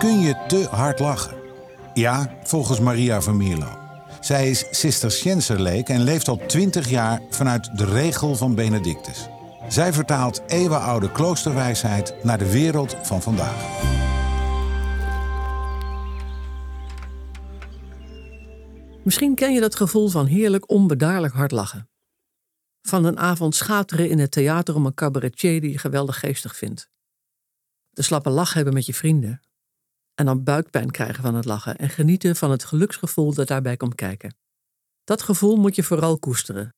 Kun je te hard lachen? Ja, volgens Maria van Mierlo. Zij is Cisterciënserleek en leeft al 20 jaar vanuit de regel van Benedictus. Zij vertaalt eeuwenoude kloosterwijsheid naar de wereld van vandaag. Misschien ken je dat gevoel van heerlijk onbedaarlijk hard lachen. Van een avond schateren in het theater om een cabaretier die je geweldig geestig vindt. De slappe lach hebben met je vrienden. En dan buikpijn krijgen van het lachen en genieten van het geluksgevoel dat daarbij komt kijken. Dat gevoel moet je vooral koesteren.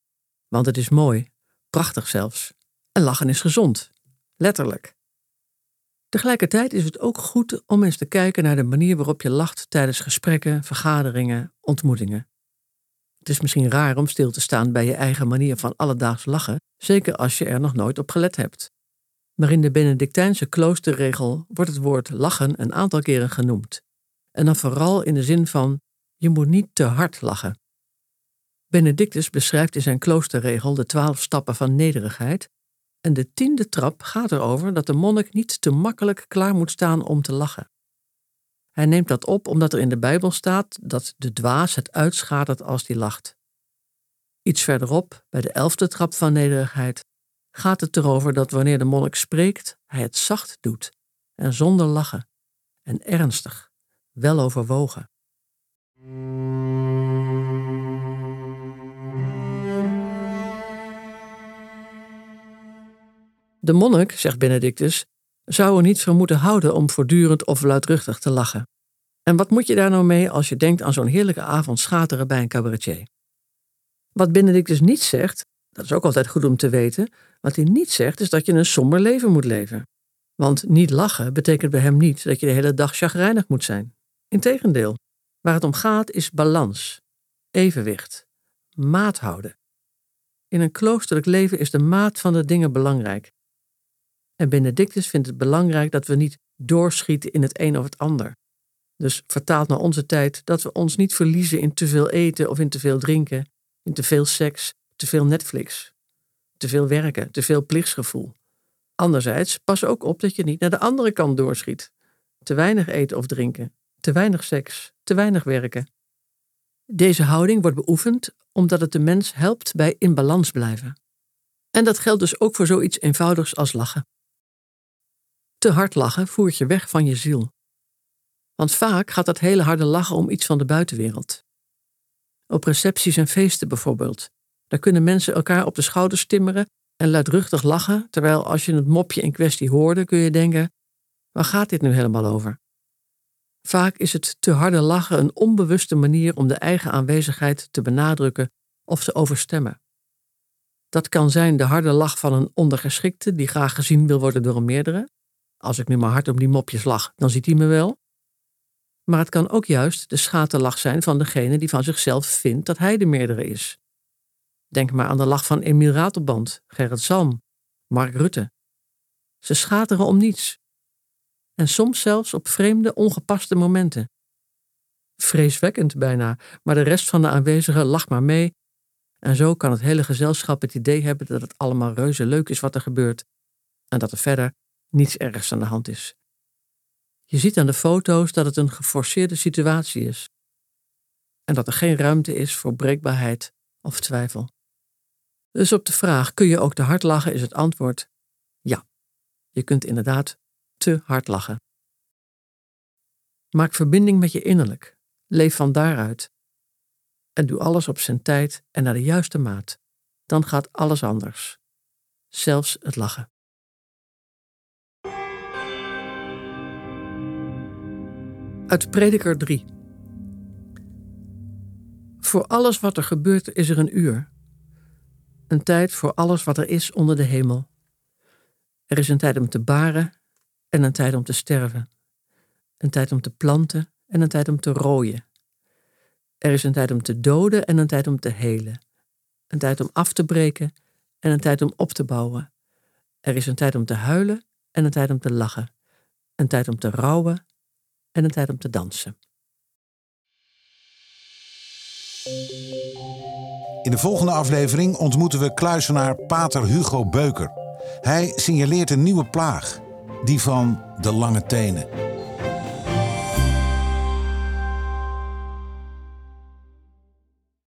Want het is mooi, prachtig zelfs. En lachen is gezond. Letterlijk. Tegelijkertijd is het ook goed om eens te kijken naar de manier waarop je lacht tijdens gesprekken, vergaderingen, ontmoetingen. Het is misschien raar om stil te staan bij je eigen manier van alledaags lachen, zeker als je er nog nooit op gelet hebt. Maar in de Benedictijnse kloosterregel wordt het woord lachen een aantal keren genoemd. En dan vooral in de zin van je moet niet te hard lachen. Benedictus beschrijft in zijn kloosterregel de twaalf stappen van nederigheid. En de tiende trap gaat erover dat de monnik niet te makkelijk klaar moet staan om te lachen. Hij neemt dat op omdat er in de Bijbel staat dat de dwaas het uitschatert als die lacht. Iets verderop, bij de elfde trap van nederigheid, gaat het erover dat wanneer de monnik spreekt, hij het zacht doet en zonder lachen en ernstig, wel overwogen. De monnik, zegt Benedictus, zou er niet van moeten houden om voortdurend of luidruchtig te lachen. En wat moet je daar nou mee als je denkt aan zo'n heerlijke avond schateren bij een cabaretier? Wat Benedictus niet zegt, dat is ook altijd goed om te weten, wat hij niet zegt is dat je een somber leven moet leven. Want niet lachen betekent bij hem niet dat je de hele dag chagrijnig moet zijn. Integendeel, waar het om gaat is balans, evenwicht, maat houden. In een kloosterlijk leven is de maat van de dingen belangrijk. En Benedictus vindt het belangrijk dat we niet doorschieten in het een of het ander. Dus vertaald naar onze tijd dat we ons niet verliezen in te veel eten of in te veel drinken, in te veel seks, te veel Netflix, te veel werken, te veel plichtsgevoel. Anderzijds, pas ook op dat je niet naar de andere kant doorschiet. Te weinig eten of drinken, te weinig seks, te weinig werken. Deze houding wordt beoefend omdat het de mens helpt bij in balans blijven. En dat geldt dus ook voor zoiets eenvoudigs als lachen. Te hard lachen voert je weg van je ziel. Want vaak gaat dat hele harde lachen om iets van de buitenwereld. Op recepties en feesten bijvoorbeeld, daar kunnen mensen elkaar op de schouders timmeren en luidruchtig lachen, terwijl als je het mopje in kwestie hoorde, kun je denken: waar gaat dit nu helemaal over? Vaak is het te harde lachen een onbewuste manier om de eigen aanwezigheid te benadrukken of te overstemmen. Dat kan zijn de harde lach van een ondergeschikte die graag gezien wil worden door een meerdere. Als ik nu maar hard om die mopjes lach, dan ziet hij me wel. Maar het kan ook juist de schaterlach zijn van degene die van zichzelf vindt dat hij de meerdere is. Denk maar aan de lach van Emiel Ratelband, Gerrit Salm, Mark Rutte. Ze schateren om niets. En soms zelfs op vreemde, ongepaste momenten. Vreeswekkend bijna, maar de rest van de aanwezigen lacht maar mee. En zo kan het hele gezelschap het idee hebben dat het allemaal reuze leuk is wat er gebeurt. En dat er verder niets ergs aan de hand is. Je ziet aan de foto's dat het een geforceerde situatie is. En dat er geen ruimte is voor breekbaarheid of twijfel. Dus op de vraag: kun je ook te hard lachen? is het antwoord ja. Je kunt inderdaad te hard lachen. Maak verbinding met je innerlijk. Leef van daaruit. En doe alles op zijn tijd en naar de juiste maat. Dan gaat alles anders. Zelfs het lachen. Uit Prediker 3. Voor alles wat er gebeurt is er een uur een tijd voor alles wat er is onder de hemel. Er is een tijd om te baren en een tijd om te sterven. Een tijd om te planten en een tijd om te rooien. Er is een tijd om te doden en een tijd om te helen. Een tijd om af te breken en een tijd om op te bouwen. Er is een tijd om te huilen en een tijd om te lachen. Een tijd om te rouwen en een tijd om te dansen. In de volgende aflevering ontmoeten we kluisenaar Pater Hugo Beuker. Hij signaleert een nieuwe plaag, die van de lange tenen.